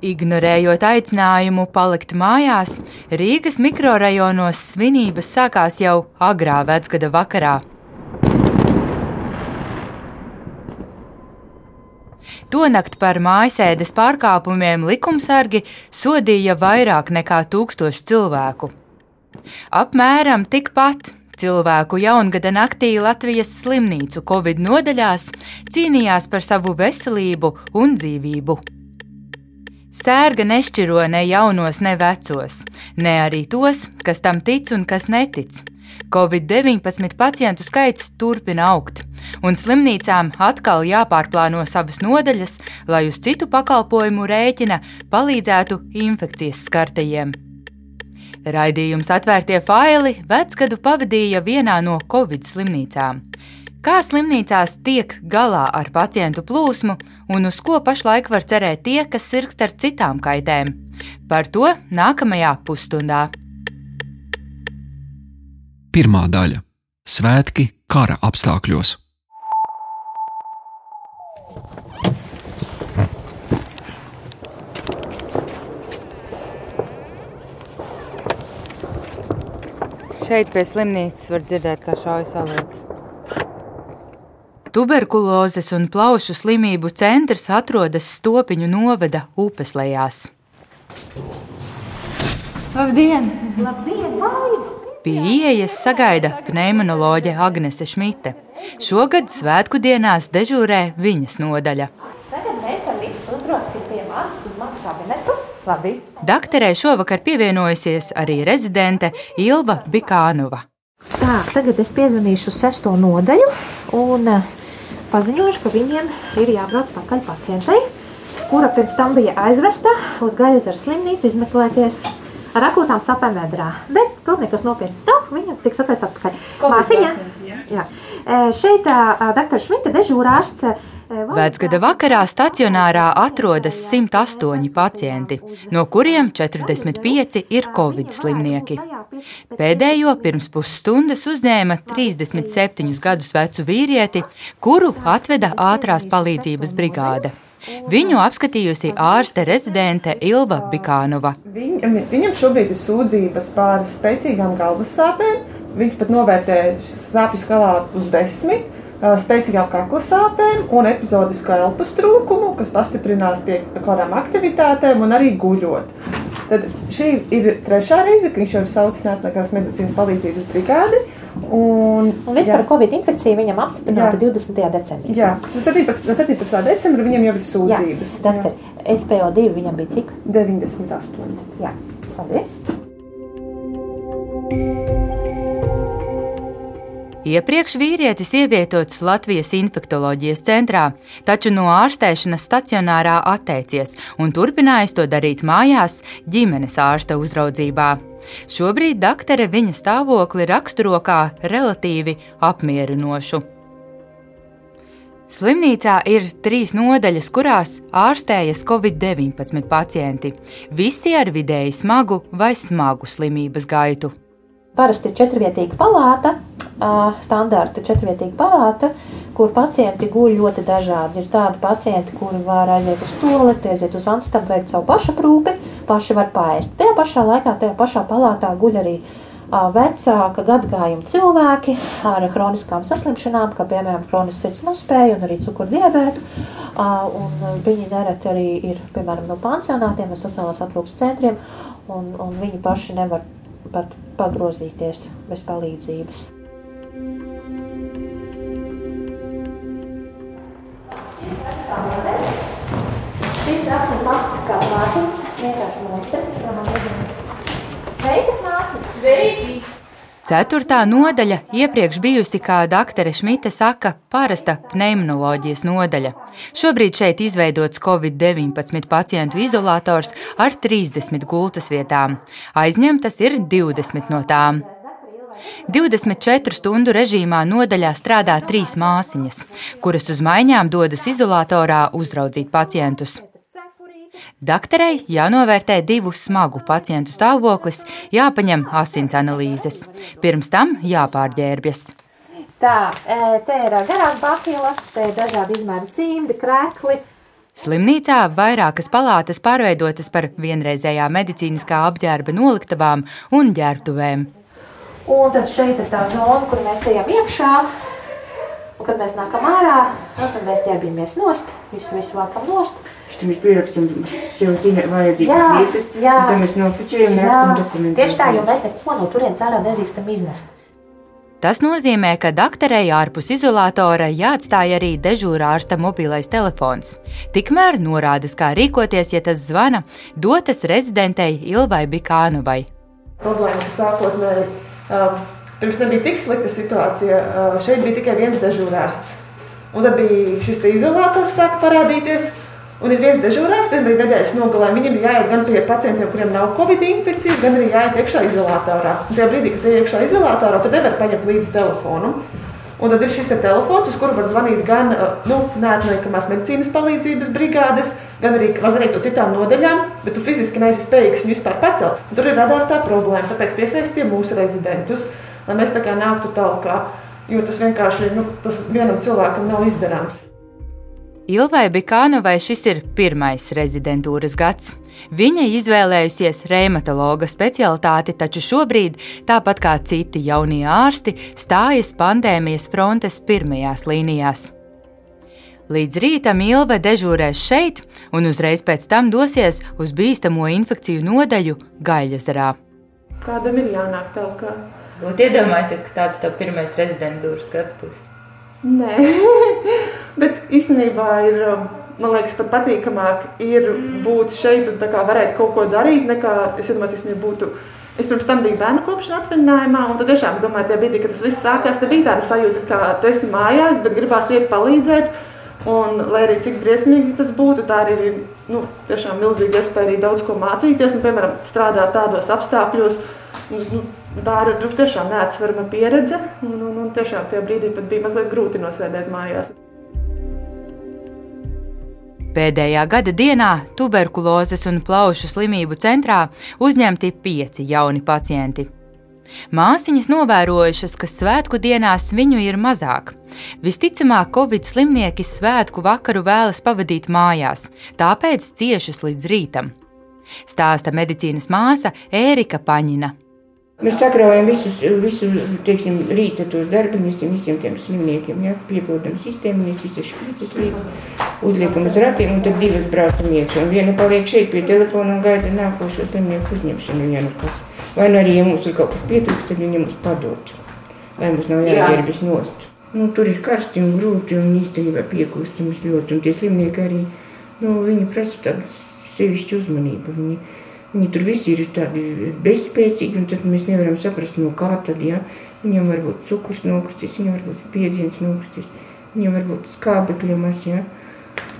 Ignorējot aicinājumu palikt mājās, Rīgas mikrorajonos svinības sākās jau agrā vecgada vakarā. Tonakt par mājasēdes pārkāpumiem likumsargi sodīja vairāk nekā tūkstošu cilvēku. Apmēram tikpat cilvēku jaungada naktī Latvijas slimnīcu Covid nodaļās cīnījās par savu veselību un dzīvību. Sērga nešķiro ne jaunos, ne vecos, ne arī tos, kas tam tic un kas netic. Covid-19 pacientu skaits turpina augt, un slimnīcām atkal jāpārplāno savas nodaļas, lai uz citu pakalpojumu rēķina palīdzētu infekcijas skartajiem. Raidījums atvērtie faili vecgadu pavadīja vienā no Covid slimnīcām. Kā slimnīcās tiek galā ar pacientu plūsmu un uz ko pašlaik var cerēt tie, kas sirgst ar citām kaitēm? Par to nākamajā pusstundā. Pirmā daļa - Svētki kara apstākļos. Šeit pie slimnīcas var dzirdēt, kā šaujas salīdz. Tuberkulozes un plaušu slimību centrs atrodas Stopiņu novada upes lejās. Labdien! Labdien vai! Pie ieejas sagaida pneimonoloģe Agnese Šmite. Šogad svētku dienās dežūrē viņas nodaļa. Tagad mēs ar Lītu uzbrauksim pie manis uz manu kabinetu. Labi. Dakterē šovakar pievienojusies arī rezidente Ilva Bikānova. Tā, tagad es piezvanīšu uz sesto nodaļu un paziņošu, ka viņiem ir jābrauc pakaļ pacientei, kura pirms tam bija aizvesta uz Gaļas ar slimnīcu izmeklēties ar akūtām sapēm vedrā. Bet tur nekas nopietns nav, viņa tiks atlaist atpakaļ. Māsiņa? Jā. E, Šeit dr. Šmita dežūrārsts. e, Vecgada vakarā stacionārā atrodas 108 pacienti, no kuriem 45 ir covid slimnieki. Pēdējo pirms pusstundas uzņēma 37 gadus vecu vīrieti, kuru atveda ātrās palīdzības brigāde. Viņu apskatījusi ārste rezidente Ilva Bikānova. Viņ, viņam šobrīd ir sūdzības par spēcīgām galvas sāpēm. Viņš pat novērtē sāpju skalā uz desmit, spēcīgām kakla sāpēm un epizodisku elpas trūkumu, kas pastiprinās pie kādām aktivitātēm un arī guļot. Tad šī ir trešā reize, kad viņš jau ir saucis neatliekās medicīnas palīdzības brigādi. Un, Un vispār jā, Covid infekcija viņam apstiprināta Jā. 20. decembrī. jā, no 17. no 17. decembra viņam jau ir sūdzības. Doktor, SPO2 viņam bija cik? 98. Jā, paldies. Iepriekš vīrietis ievietots Latvijas infektoloģijas centrā, taču no ārstēšanas stacionārā atteicies un turpinājis to darīt mājās, ģimenes ārsta uzraudzībā. Šobrīd doktere viņa stāvokli raksturo kā relatīvi apmierinošu. Slimnīcā ir trīs nodaļas, kurās ārstējas Covid-19 pacienti. Visi ar vidēji smagu vai smagu slimības gaitu. Parasti četrvietīga palāta, standarta četrvietīga palāta, kur pacienti guļ ļoti dažādi. Ir tādi pacienti, kuri var aiziet uz stūleti, aiziet uz vanstabu, veikt savu pašaprūpi, paši var paēst. Tajā pašā laikā, tajā pašā palātā guļ arī vecāka gadagājuma cilvēki ar kroniskām saslimšanām, kā piemēram kronisks sirds nospēja un arī cukurdiabētu. Ā, un Viņi nereti arī ir piemēram no pansionātiem vai sociālās aprūpas centriem, un, un viņi paši nevar pat pagrozīties bez palīdzības. Astoņas maksiskās māsas, vienkārši monstri. Sveikas, māsas! Sveiki! Ceturtā nodaļa iepriekš bijusi, kā doktore Šmita saka, parasta pneimonoloģijas nodaļa. Šobrīd šeit izveidots Covid-19 pacientu izolators ar 30 gultas vietām. Aizņemtas ir 20 no tām. 24 stundu režīmā nodaļā strādā trīs māsiņas, kuras uz maiņām dodas izolatorā uzraudzīt pacientus. Dakterei jānovērtē divu smagu pacientu stāvoklis, jāpaņem asins analīzes. Pirms tam jāpārģērbjas. Tā, e, te ir garās bakilas, te ir dažādi izmēri cimdi, krēkli. Slimnīcā vairākas palātas pārveidotas par vienreizējā medicīniskā apģērba noliktavām un ģērbtuvēm. Un tad šeit ir tā zona, kur mēs ejam iekšā. Un, kad mēs nākam ārā, nu, tad mēs ķērbjamies nost, visu, visu vākam nost. Tad mēs pierakstam sev ziņā vajadzīgas Jā, vietas, jā. un tad mēs nofočējam un rakstam dokumentu. Tieši tā, jo mēs neko no turienes ārā nedrīkstam iznest. Tas nozīmē, ka doktorei ārpus izolatora jāatstāj arī dežūrārsta mobilais telefons. Tikmēr norādes, kā rīkoties, ja tas zvana, dotas rezidentei Ilvai Bikānovai. Problēma, ka sākotnēji um, pirms nebija tik slikta situācija. Uh, šeit bija tikai viens dežūrārsts. Un tad bija šis te izolātors, sāka parādīties. Un ir viens dežūrārs, kas bija nedēļas nogalē. Viņam ir jāiet gan pie pacientiem, kuriem nav covid infekcija, gan arī jāiet iekšā izolatorā. Un tajā brīdī, kad tu ej iekšā izolatorā, tu nevari paņemt līdzi telefonu. Un tad ir šis te telefons, uz kuru var zvanīt gan uh, nu, neatliekamās medicīnas palīdzības brigādes, gan arī var zvanīt no citām nodaļām, bet tu fiziski neesi spējīgs viņu vispār pacelt. Un tur ir radās tā problēma, tāpēc piesaistīja mūsu rezidentus, lai mēs tā kā nāktu tālāk, jo tas vienkārši nu, tas vienam cilvēkam nav izdarāms. Ilvai Bikānovai šis ir pirmais rezidentūras gads. Viņa izvēlējusies reumatologa specialitāti, taču šobrīd, tāpat kā citi jaunie ārsti, stājas pandēmijas frontes pirmajās līnijās. Līdz rītam Ilva dežūrēs šeit, un uzreiz pēc tam dosies uz bīstamo infekciju nodaļu Gaļasarā. Kādam ir jānāk tālāk? Būtu iedomājies, ka tāds tev pirmais rezidentūras gads būs. Nē, bet īstenībā ir, um, man liekas, pat patīkamāk ir būt šeit un varēt kaut ko darīt, nekā es iedomājos, ja būtu. Es pirms tam biju bērnu kopšanā atvaļinājumā, un tad tiešām domāju, tajā brīdī, kad tas viss sākās, tad bija tāda sajūta, ka tu esi mājās, bet gribās iet palīdzēt. Un, lai arī cik briesmīgi tas būtu, tā arī ir nu, milzīga iespēja arī daudz ko mācīties. Nu, piemēram, strādāt tādos apstākļos, nu, tā ir nu, tiešām neatsverama pieredze. Un, un, un tiešām tajā brīdī pat bija mazliet grūti nosēdēt mājās. Pēdējā gada dienā tuberkulozes un plaušu slimību centrā uzņemti pieci jauni pacienti. Māsiņas novērojušas, ka svētku dienās viņu ir mazāk. Visticamāk, Covid slimnieki svētku vakaru vēlas pavadīt mājās, tāpēc ciešas līdz rītam. Stāsta medicīnas māsa Ērika Paņina. Mēs sakraujam visus, visu, teiksim, rīta tos darbiņus visiem, tiem slimniekiem, ja, piepildam sistēmu, mēs visas škrītas līdzi, uzliekam uz ratiem un tad divas braucam iekšā. Un viena paliek šeit pie telefona un gaida nākošo slimnieku uzņemšanu, ja nu kas. Vai nu arī, ja mums ir kaut kas pietrūkst, tad viņi mums padod, lai mums nav jāierbis nost. Nu, tur ir karsti un grūti un īstenībā piekūstamas ļoti, un tie slimnieki arī, nu, viņi prasa tādu sevišķu uzmanību. Viņi, Viņi tur visi ir tādi bezspēcīgi, un tad mēs nevaram saprast, no kā tad, ja viņam var būt cukurs nokritis, viņam var būt spiediens nokritis, viņam var būt skābekļa maz, ja,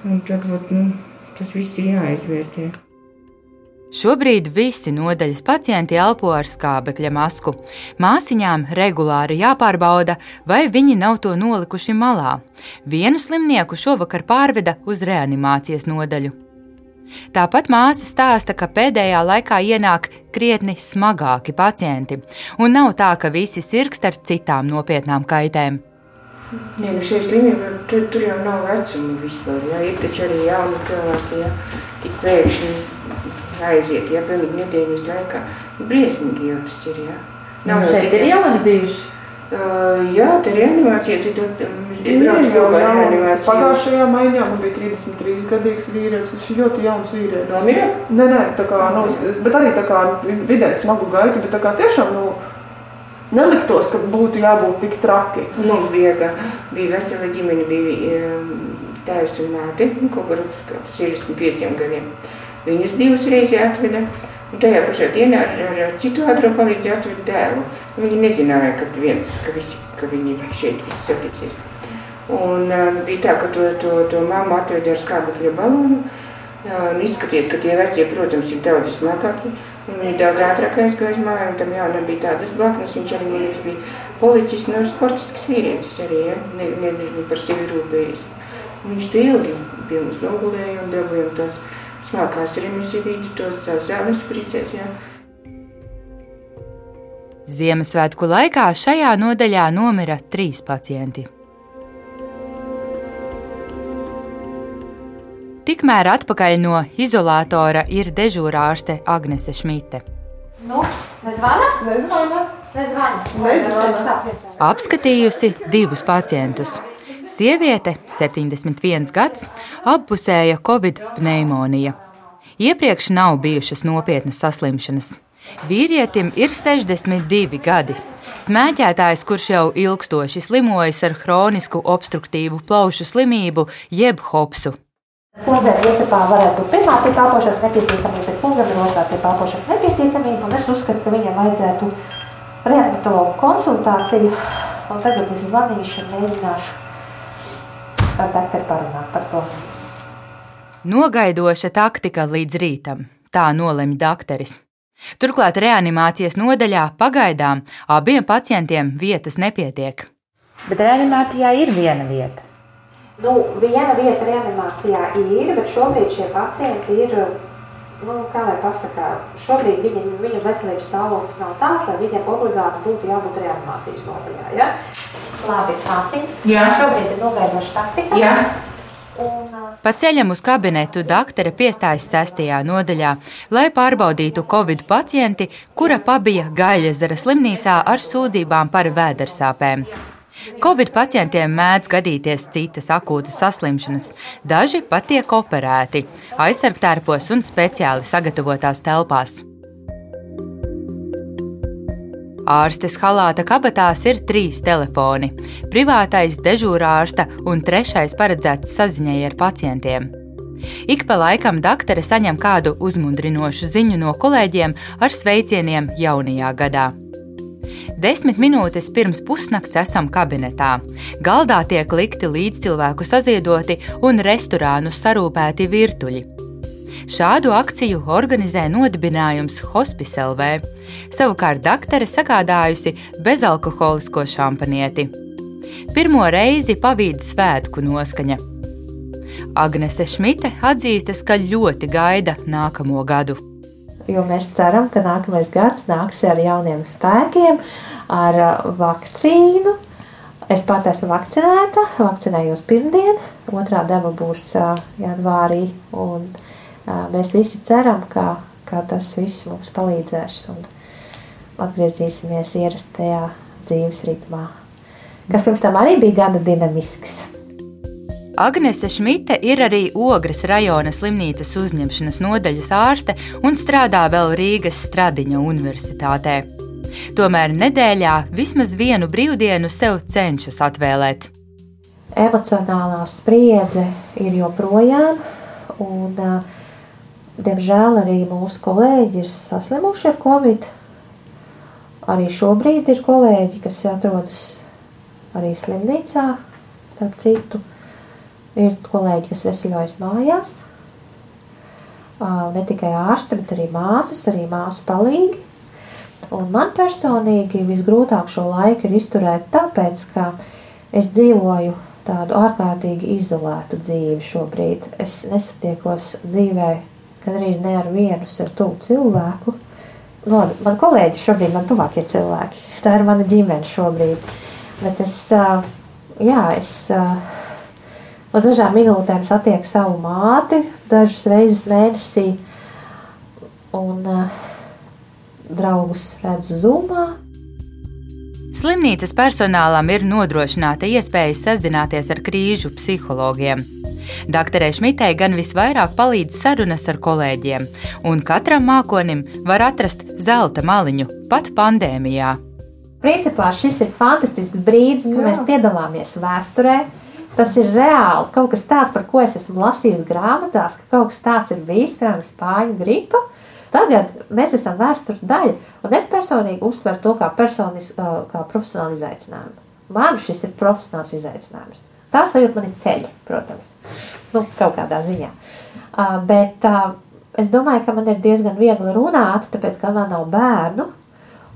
un tad, vat, nu, tas viss ir jāizvērtē. Šobrīd visi nodaļas pacienti elpo ar skābekļa masku. Māsiņām regulāri jāpārbauda, vai viņi nav to nolikuši malā. Vienu slimnieku šovakar pārveda uz reanimācijas nodaļu. Tāpat māsa stāsta, ka pēdējā laikā ienāk krietni smagāki pacienti, un nav tā, ka visi sirgst ar citām nopietnām kaitēm. Nē, nu šie slimība, tur, tur jau nav vecuma vispār, jā, ir taču arī jauni cilvēki, jā, tik pēkšņi aiziet, jā, pilnīgi nedēļas laikā. Briesmīgi jau tas ir, jā. Nav Nu, šeit ir jauni bijuši. Uh, jā, tā ir animācija, tad mēs ar jau animāciju. pagājušajā maiņā, man bija 33 gadīgs vīrietis. Viņš ir ļoti jauns vīrietis. Nomira? Nē, nē, tā kā, nu, bet arī tā kā vidēji smagu gaitu, bet tā kā tiešām, nu, neliktos, ka būtu jābūt tik traki. Mums bija, ka bija vesela ģimene, bija tēvs un māte, kaut kur ap 65 gadiem. Viņus divas reizes atveda, un tajā pašā dienā ar, ar, citu ātrumu palīdzību atveda dēlu. Viņi nezināja, ka, viens, ka, visi, ka viņi šeit visi satiksies. Un um, bija tā, ka to, to, to mammu atveda ar skābekļa balonu. Un izskaties, ka tie vecie, protams, ir daudz smagāki. un Viņi daudz ātrāk aizgāja uz māju, un tam jaunam bija tādas blaknes. Viņš arī liekas, bija policists, no sportisks vīrietis arī, ja? ne, ne, ne par sevi rūpējies. Un Viņš te ilgi pie mums nogulēja un dabūjām tās smākās remisivīdi, tos tās zāles špricēs, jā. Ziemassvētku laikā šajā nodaļā nomira trīs pacienti. Tikmēr atpakaļ no izolatora ir dežūrārste Agnese Šmite. Nu, nezvana? Nezvana. Nezvana. Nezvana. Apskatījusi divus pacientus. Sieviete, 71 gads, appusēja covid pneimonija. Iepriekš nav bijušas nopietnas saslimšanas. Vīrietim ir 62 gadi. Smēķētājs, kurš jau ilgstoši slimojas ar hronisku obstruktīvu plaušu slimību, jeb hopsu. Kundzei riecepā varētu būt pirmā tipa elpošanas nepietiekamība, bet kungam ir otrā tipa elpošanas nepietiekamība, un es uzskatu, ka viņam vajadzētu reanimatologu konsultāciju, un tagad es zvanīšu un mēģināšu ar doktoru parunāt par to. Nogaidoša taktika līdz rītam, tā nolemj dakteris. Turklāt reanimācijas nodaļā pagaidām abiem pacientiem vietas nepietiek. Bet reanimācijā ir viena vieta. Nu, viena vieta reanimācijā ir, bet šobrīd šie pacienti ir, nu, kā lai pasakā, šobrīd viņi, viņu veselības stāvoklis nav tāds, lai viņiem obligāti būtu jābūt reanimācijas nodaļā. Ja? Labi, asins. Jā. Šobrīd ir nogaidoša taktika. Jā. Un, Pa ceļam uz kabinetu doktore piestājas sestajā nodaļā, lai pārbaudītu covid pacienti, kura pabija Gaļazara slimnīcā ar sūdzībām par vēdersāpēm. Covid pacientiem mēdz gadīties citas akūtas saslimšanas, daži pat tiek operēti, aizsargtērpos un speciāli sagatavotās telpās. Ārstes halāta kabatās ir trīs telefoni - privātais, dežūrārsta un trešais paredzēts saziņai ar pacientiem. Ik pa laikam doktore saņem kādu uzmundrinošu ziņu no kolēģiem ar sveicieniem jaunajā gadā. Desmit minūtes pirms pusnakts esam kabinetā. Galdā tiek likti līdzcilvēku saziedoti un restorānu sarūpēti virtuļi. Šādu akciju organizē nodibinājums Hospice LV. Savukārt doktore sagādājusi bezalkoholisko šampanieti. Pirmo reizi pavīd svētku noskaņa. Agnese Šmite atzīstas, ka ļoti gaida nākamo gadu. Jo mēs ceram, ka nākamais gads nāks ar jauniem spēkiem, ar ā, vakcīnu. Es pat esmu vakcinēta, vakcinējos pirmdien, otrā deva būs ā, janvārī. Un, ā, mēs visi ceram, ka, ka tas viss mums palīdzēs un atgriezīsimies ierastajā dzīves ritmā, kas pirms tam arī bija gana dinamisks. Agnese Šmite ir arī Ogres rajona slimnīcas uzņemšanas nodaļas ārste un strādā vēl Rīgas Stradiņa universitātē. Tomēr nedēļā vismaz vienu brīvdienu sev cenšas atvēlēt. Emocionālā spriedze ir joprojām, un, ā, diemžēl, arī mūsu kolēģi ir saslimuši ar covid. Arī šobrīd ir kolēģi, kas atrodas arī slimnīcā, starp citu. Ir kolēģi, kas veseļojas mājās. Ne tikai ārsti, bet arī māsas, arī māsu palīgi. Un man personīgi visgrūtāk šo laiku ir izturēt, tāpēc, ka es dzīvoju tādu ārkārtīgi izolētu dzīvi šobrīd. Es nesatiekos dzīvē gandrīz ne ar vienu sev tuvu cilvēku. No, man kolēģi šobrīd man tuvākie cilvēki. Tā ir mana ģimene šobrīd. Bet es, jā, es no dažām minūtēm satieku savu māti dažas reizes mēnesī. Un draugus redzu zumā. Slimnīcas personālam ir nodrošināta iespēja sazināties ar krīžu psihologiem. Dakterē Šmitei gan visvairāk palīdz sarunas ar kolēģiem, un katram mākonim var atrast zelta maliņu pat pandēmijā. Principā šis ir fantastisks brīdis, kad mēs piedalāmies vēsturē. Tas ir reāli kaut kas tāds, par ko es esmu lasījusi grāmatās, ka kaut kas tāds ir bijis, piemēram, spāņu gripa. Tagad mēs esam vēstures daļa, un es personīgi uztveru to kā, personis, kā profesionālu izaicinājumu. Man šis ir profesionāls izaicinājums. Tā sajūta man ir ceļa, protams, nu, kaut kādā ziņā. Bet es domāju, ka man ir diezgan viegli runāt, tāpēc, ka man nav bērnu,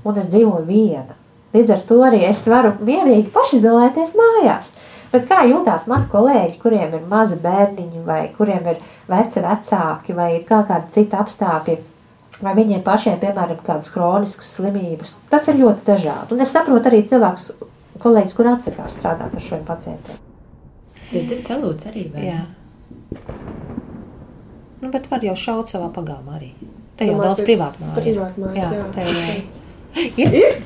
un es dzīvoju viena. Līdz ar to arī es varu mierīgi pašizolēties mājās. Bet kā jūtās mani kolēģi, kuriem ir mazi bērniņi, vai kuriem ir veci vecāki, vai ir kaut kādi citi apstākļi, vai viņiem pašiem, piemēram, kādas chroniskas slimības. Tas ir ļoti dažādi. Un es saprotu arī cilvēkus, kolēģis, kur atsakās strādāt ar šiem pacientiem. Dzirdat salūts arī, vai? Jā. Nu, bet var jau šaut savā pagalmā arī. Te jau Domāju, daudz ir. privātmājas, jā. jā. te jau ir. Ir?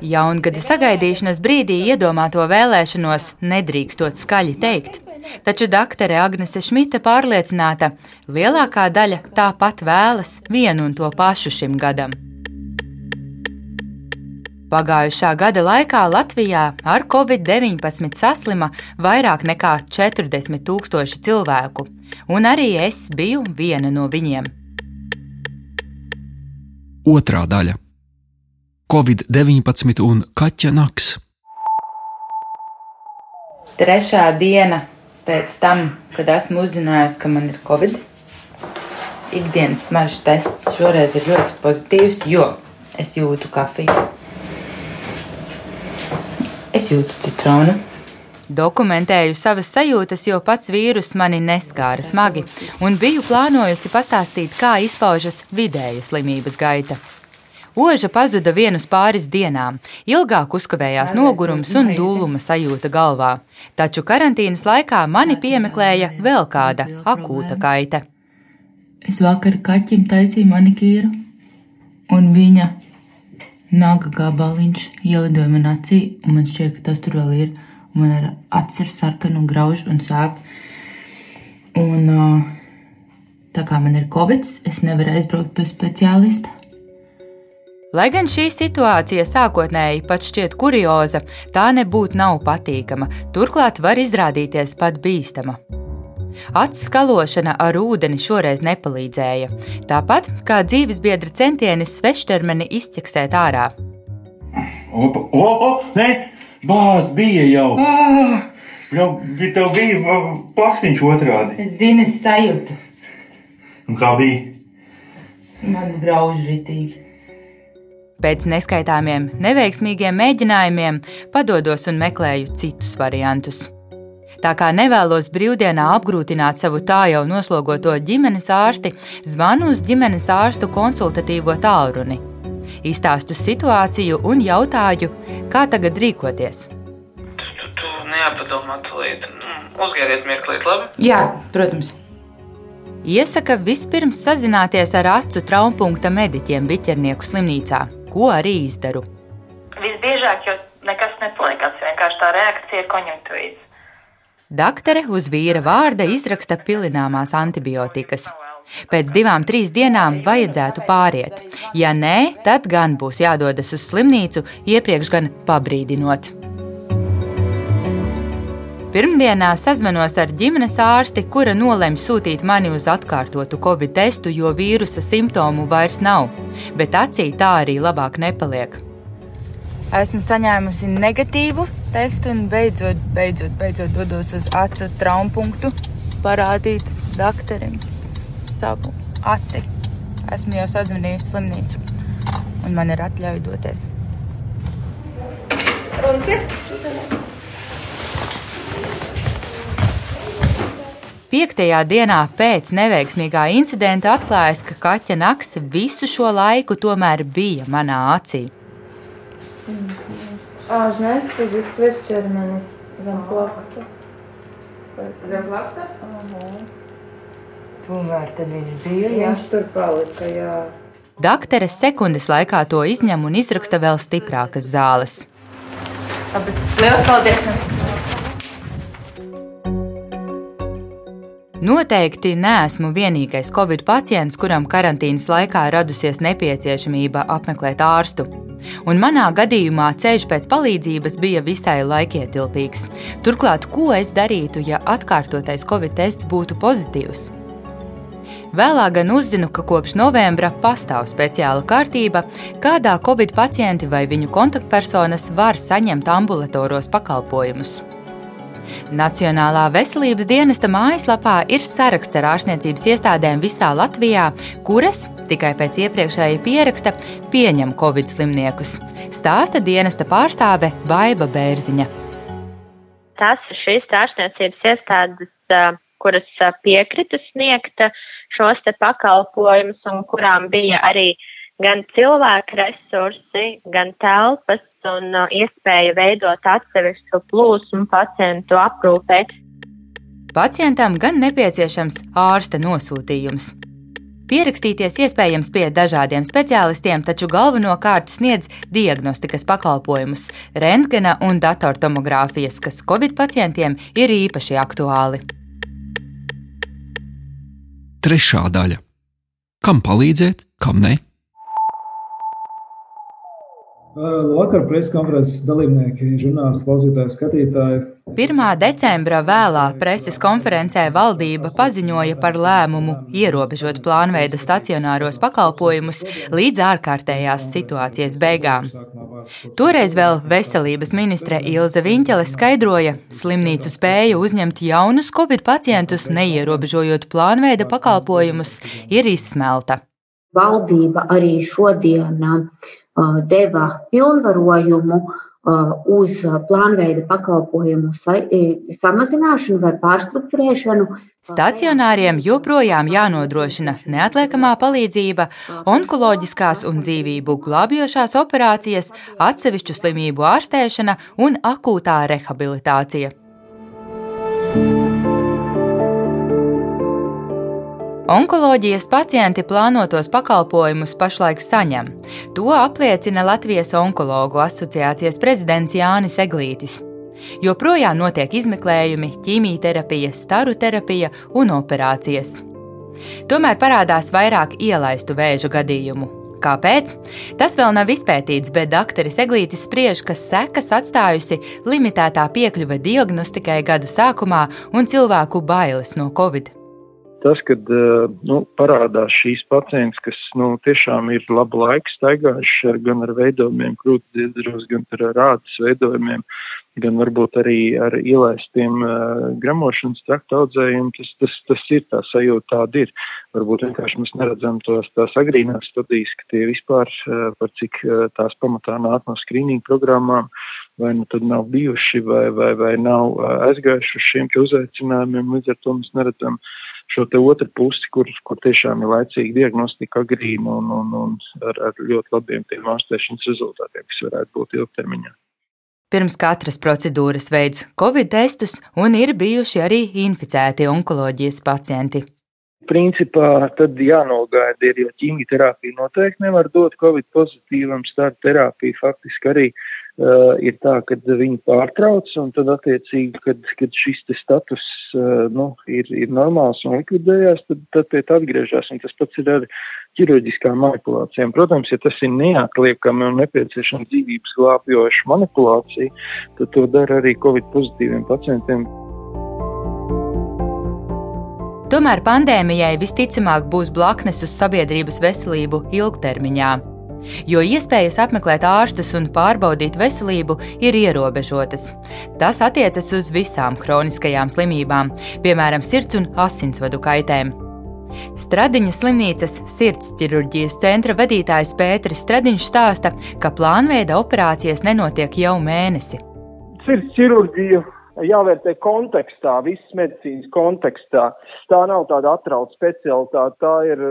Jaungada sagaidīšanas brīdī iedomāto vēlēšanos nedrīkstot skaļi teikt. Taču doktore Agnese Šmita pārliecināta, lielākā daļa tāpat vēlas vienu un to pašu šim gadam. Pagājušā gada laikā Latvijā ar covid-19 saslima vairāk nekā 40 tūkstoši cilvēku, un arī es biju viena no viņiem. Otrā daļa - Covid-19 un kaķa naks. Trešā diena pēc tam, kad esmu uzzinājusi, ka man ir covid, ikdienas smaržas tests šoreiz ir ļoti pozitīvs, jo es jūtu kafiju. Es jūtu citronu. Dokumentēju savas sajūtas, jo pats vīrus mani neskāra smagi, un biju plānojusi pastāstīt, kā izpaužas vidēja slimības gaita. Oža pazuda vienus pāris dienām, ilgāk uzkavējās nogurums un dūluma sajūta galvā, taču karantīnas laikā mani piemeklēja vēl kāda akūta kaita. Es vakar kaķim taisīju manikīru, un viņa naga gabaliņš ielidoja man acī, un man šķiet, ka tas tur vēl ir. Man ir acis ir sarkana un grauž un sāp. Un tā kā man ir covid, es nevaru aizbraukt pie speciālista. Lai gan šī situācija sākotnēji pat šķiet kurioza, tā nebūtu nav patīkama, turklāt var izrādīties pat bīstama. Acis skalošana ar ūdeni šoreiz nepalīdzēja, tāpat kā dzīvesbiedra centieni sveštermeni izķeksēt ārā. Opa, o, o, nē, bāz bija jau. Jau bija, bija va, plakstiņš otrādi. Es zinu, es sajūtu, Un kā bija? man grauž ritīgi. Pēc neskaitāmiem neveiksmīgiem mēģinājumiem padodos un meklēju citus variantus. Tā kā nevēlos brīvdienā apgrūtināt savu tā jau noslogoto ģimenes ārsti, zvanu uz ģimenes ārstu konsultatīvo tālruni. Izstāstu situāciju un jautāju, kā tagad rīkoties. Tu, tu, tu neapadomā tulīt. Nu, uzgājiet mirklīt, labi? Jā, protams. Iesaka vispirms sazināties ar acu traumpunkta mediķiem Biķernieku slimnīcā, ko arī izdaru. Visbiežāk jau nekas nepaliekas, vienkārši tā reakcija ir konjunktūvīta. Daktere uz vīra vārda izraksta pilināmās antibiotikas. Pēc divām, trīs dienām vajadzētu pāriet. Ja nē, tad gan būs jādodas uz slimnīcu, iepriekš gan pabrīdinot. Pirmdienā sazvanos ar ģimenes ārsti, kura nolēma sūtīt mani uz atkārtotu covid testu, jo vīrusa simptomu vairs nav, bet acī tā arī labāk nepaliek. Esmu saņēmusi negatīvu testu un beidzot, beidzot, beidzot dodos uz acu traumpunktu parādīt doktoram savu aci. Esmu jau sazvanījusi slimnīcu, un man ir atļauja doties. Piektajā dienā pēc neveiksmīgā incidenta atklājas, ka kaķa naks visu šo laiku tomēr bija manā acī. Āžnēs, tad ir svešķermenis zem plaksta. Zem plaksta? Tomēr tad viņš bija. Viņš tur palika, jā. Daktere sekundes laikā to izņem un izraksta vēl stiprākas zāles. Labi, liels paldies! Noteikti neesmu vienīgais covid pacients, kuram karantīnas laikā radusies nepieciešamība apmeklēt ārstu. Un manā gadījumā ceļš pēc palīdzības bija visai laikietilpīgs. Turklāt, ko es darītu, ja atkārtotais covid tests būtu pozitīvs? Vēlāk gan uzzinu, ka kopš novembra pastāv speciāla kārtība, kādā covid pacienti vai viņu kontaktpersonas var saņemt ambulatoros pakalpojumus. Nacionālā veselības dienesta mājaslapā ir saraksts ar ārstniecības iestādēm visā Latvijā, kuras tikai pēc iepriekšēja pieraksta pieņem covid slimniekus. Stāsta dienesta pārstāve Baiva Bērziņa. Tas ir šīs ārstniecības iestādes, kuras piekrita sniegt šos pakalpojumus un kurām bija arī gan cilvēku resursi, gan telpas un uh, iespēja veidot atsevišķu plūsmu pacientu aprūpē. Pacientam gan nepieciešams ārsta nosūtījums. Pierakstīties iespējams pie dažādiem speciālistiem, taču galvenokārt sniedz diagnostikas pakalpojumus, rentgena un datortomogrāfijas, kas Covid pacientiem ir īpaši aktuāli. Trešā daļa. Kam palīdzēt, kam ne? Vakar preses konferences dalībnieki, žurnālisti, klausītāji, skatītāji. 1. decembra vēlā preses konferencē valdība paziņoja par lēmumu ierobežot plānveida stacionāros pakalpojumus līdz ārkārtējās situācijas beigām. Toreiz vēl veselības ministre Ilze Viņķele skaidroja, slimnīcu spēja uzņemt jaunus covid pacientus, neierobežojot plānveida pakalpojumus, ir izsmelta. Valdība arī šodien deva pilnvarojumu uz plānveida pakalpojumu samazināšanu vai pārstruktūrēšanu. Stacionāriem joprojām jānodrošina neatliekamā palīdzība, onkoloģiskās un dzīvību glābjošās operācijas, atsevišķu slimību ārstēšana un akūtā rehabilitācija. Onkoloģijas pacienti plānotos pakalpojumus pašlaik saņem. To apliecina Latvijas Onkologu asociācijas prezidents Jānis Eglītis. Joprojām notiek izmeklējumi, ķīmijterapija, staru terapija un operācijas. Tomēr parādās vairāk ielaistu vēža gadījumu. Kāpēc? Tas vēl nav izpētīts, bet dr. Eglītis spriež, ka sekas atstājusi limitētā piekļuve diagnostikai gada sākumā un cilvēku bailes no covid tas, kad eh, nu, parādās šīs pacients, kas nu, tiešām ir labu laiku staigājuši ar, gan ar veidojumiem krūtdziedros, gan ar rādas veidojumiem, gan varbūt arī ar ielaistiem uh, gramošanas traktu audzējiem, tas, tas, tas ir tā sajūta, tāda ir. Varbūt vienkārši mēs neredzam tos tās agrīnās studijas, ka tie vispār, uh, par cik uh, tās pamatā nāk no skrīninga programmām, vai nu tad nav bijuši, vai, vai, vai nav aizgājuši uz šiem uzaicinājumiem, līdz ar to mēs neredzam uh, šo te otru pusi, kur, kur tiešām ir laicīga diagnostika agrīna un, un, un ar, ar ļoti labiem tiem ārstēšanas rezultātiem, kas varētu būt ilgtermiņā. Pirms katras procedūras veids covid testus un ir bijuši arī inficēti onkoloģijas pacienti. Principā tad jānogaida, ir, jo ķīmijterapija noteikti nevar dot covid pozitīvam, starta terapija faktiski arī uh, uh, ir tā, ka viņi pārtrauc, un tad attiecīgi, kad, kad šis status uh, nu, ir, ir normāls un likvidējās, tad, tad pie tā atgriežas, tas pats ir ar ķirurģiskām manipulācijām. Protams, ja tas ir neatliekami un nepieciešama dzīvības glābjoša manipulācija, tad to dara arī Covid pozitīviem pacientiem. Tomēr pandēmijai visticamāk būs blaknes uz sabiedrības veselību ilgtermiņā jo iespējas apmeklēt ārstus un pārbaudīt veselību ir ierobežotas. Tas attiecas uz visām kroniskajām slimībām, piemēram, sirds un asinsvadu kaitēm. Stradiņas slimnīcas sirds ķirurģijas centra vadītājs Pēteris Stradiņš stāsta, ka plānveida operācijas nenotiek jau mēnesi. Sirds ķirurģija jāvērtē kontekstā, visas medicīnas kontekstā. Tā nav tāda atrauta specialitāte, tā ir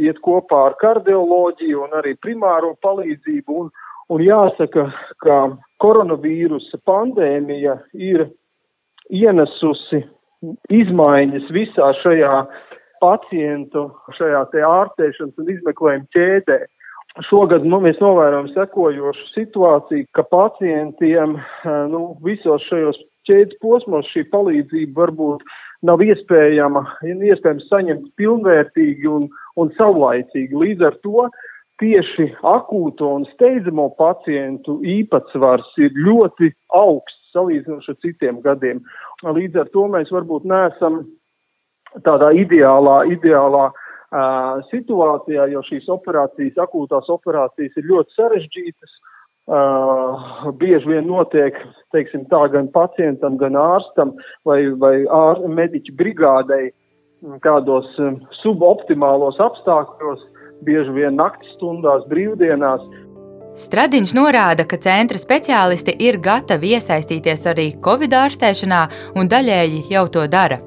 iet kopā ar kardioloģiju un arī primāro palīdzību. Un, un jāsaka, ka koronavīrusa pandēmija ir ienesusi izmaiņas visā šajā pacientu, šajā te ārstēšanas un izmeklējuma ķēdē. Šogad nu, mēs novērojam sekojošu situāciju, ka pacientiem nu, visos šajos ķēdes posmos šī palīdzība varbūt nav iespējama, iespējams saņemt pilnvērtīgi un, un saulaicīgi. Līdz ar to tieši akūto un steidzamo pacientu īpatsvars ir ļoti augsts salīdzinoši ar citiem gadiem. Līdz ar to mēs varbūt neesam tādā ideālā, ideālā uh, situācijā, jo šīs operācijas, akūtās operācijas ir ļoti sarežģītas. Uh, Uh, bieži vien notiek, teiksim, tā gan pacientam, gan ārstam vai, vai ār, mediķu brigādei kādos um, suboptimālos apstākļos, bieži vien naktas stundās, brīvdienās. Stradiņš norāda, ka centra speciālisti ir gatavi iesaistīties arī covid ārstēšanā un daļēji jau to dara.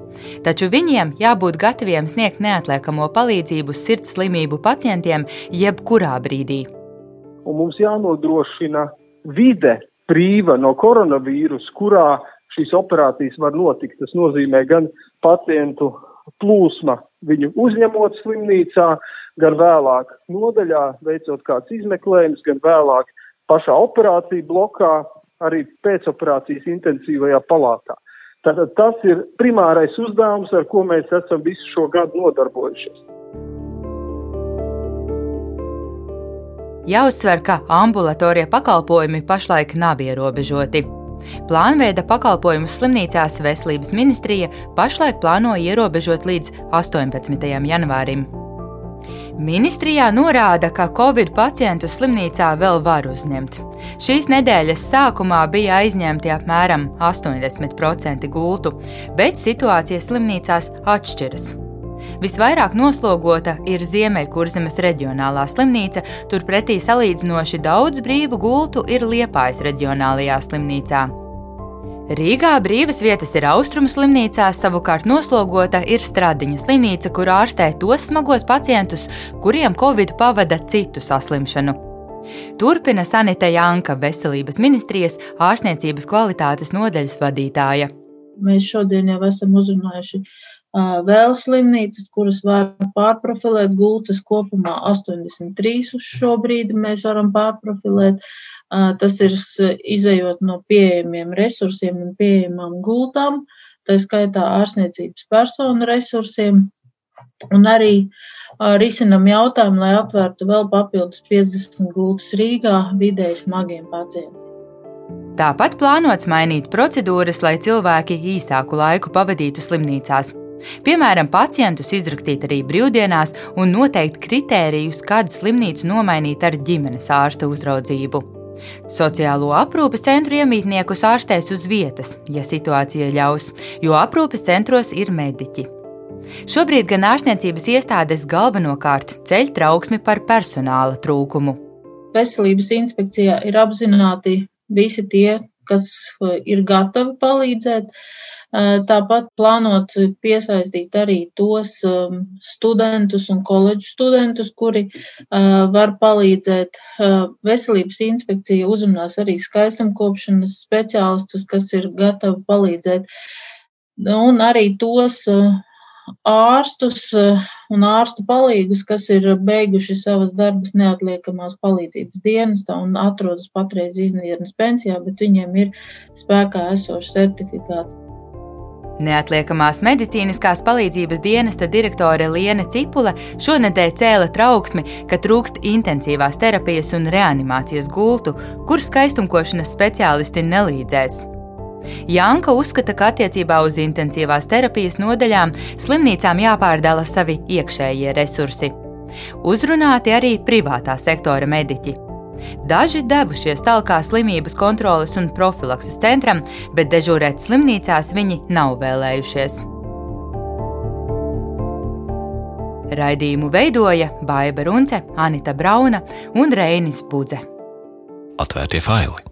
Taču viņiem jābūt gataviem sniegt neatliekamo palīdzību sirds slimību pacientiem jebkurā brīdī un mums jānodrošina vide brīva no koronavīrusa, kurā šīs operācijas var notikt. Tas nozīmē gan pacientu plūsma viņu uzņemot slimnīcā, gan vēlāk nodaļā, veicot kāds izmeklējums, gan vēlāk pašā operāciju blokā, arī pēcoperācijas intensīvajā palātā. Tātad tas ir primārais uzdevums, ar ko mēs esam visu šo gadu nodarbojušies. Jāuzsver, ka ambulatorie pakalpojumi pašlaik nav ierobežoti. Plānveida pakalpojumus slimnīcās Veselības ministrija pašlaik plāno ierobežot līdz 18. janvārim. Ministrijā norāda, ka Covid pacientu slimnīcā vēl var uzņemt. Šīs nedēļas sākumā bija aizņemti apmēram 80% gultu, bet situācija slimnīcās atšķiras. Visvairāk noslogota ir Ziemeļkurzemes reģionālā slimnīca, turpretī salīdzinoši daudz brīvu gultu ir Liepājas reģionālajā slimnīcā. Rīgā brīvas vietas ir austrumu slimnīcā, savukārt noslogota ir Stradiņa slimnīca, kur ārstē tos smagos pacientus, kuriem covid pavada citu saslimšanu. Turpina Sanita Janka, Veselības ministrijas ārstniecības kvalitātes nodaļas vadītāja. Mēs šodien jau esam uzrunājuši vēl slimnīcas, kuras var pārprofilēt gultas kopumā 83 uz šo brīdi mēs varam pārprofilēt. Tas ir izējot no pieejamiem resursiem un pieejamām gultām, tā skaitā ārstniecības personu resursiem, un arī risinam jautājumu, lai atvērtu vēl papildus 50 gultas Rīgā vidēji smagiem pacientiem. Tāpat plānots mainīt procedūras, lai cilvēki īsāku laiku pavadītu slimnīcās. Piemēram, pacientus izrakstīt arī brīvdienās un noteikt kritērijus, kad slimnīcu nomainīt ar ģimenes ārsta uzraudzību. Sociālo aprūpes centru iemītniekus ārstēs uz vietas, ja situācija ļaus, jo aprūpes centros ir mediķi. Šobrīd gan ārstniecības iestādes galvenokārt ceļ trauksmi par personāla trūkumu. Veselības inspekcijā ir apzināti visi tie, kas ir gatavi palīdzēt, Tāpat plānots piesaistīt arī tos studentus un koledžu studentus, kuri var palīdzēt. Veselības inspekcija uzrunās arī skaistumkopšanas speciālistus, kas ir gatavi palīdzēt. Un arī tos ārstus un ārstu palīgus, kas ir beiguši savas darbas neatliekamās palīdzības dienestā un atrodas patreiz iznīrnes pensijā, bet viņiem ir spēkā esošs certifikāts. Neatliekamās medicīniskās palīdzības dienesta direktore Liene Cipule šonadēļ cēla trauksmi, ka trūkst intensīvās terapijas un reanimācijas gultu, kur skaistumkošanas speciālisti nelīdzēs. Janka uzskata, ka attiecībā uz intensīvās terapijas nodaļām slimnīcām jāpārdala savi iekšējie resursi. Uzrunāti arī privātā sektora mediķi. Daži devušies tālāk slimības kontroles un profilakses centram, bet dežūrēt slimnīcās viņi nav vēlējušies. Raidījumu veidoja Baiva Runce, Anita Brauna un Reinis Budze. Atvērtie faili!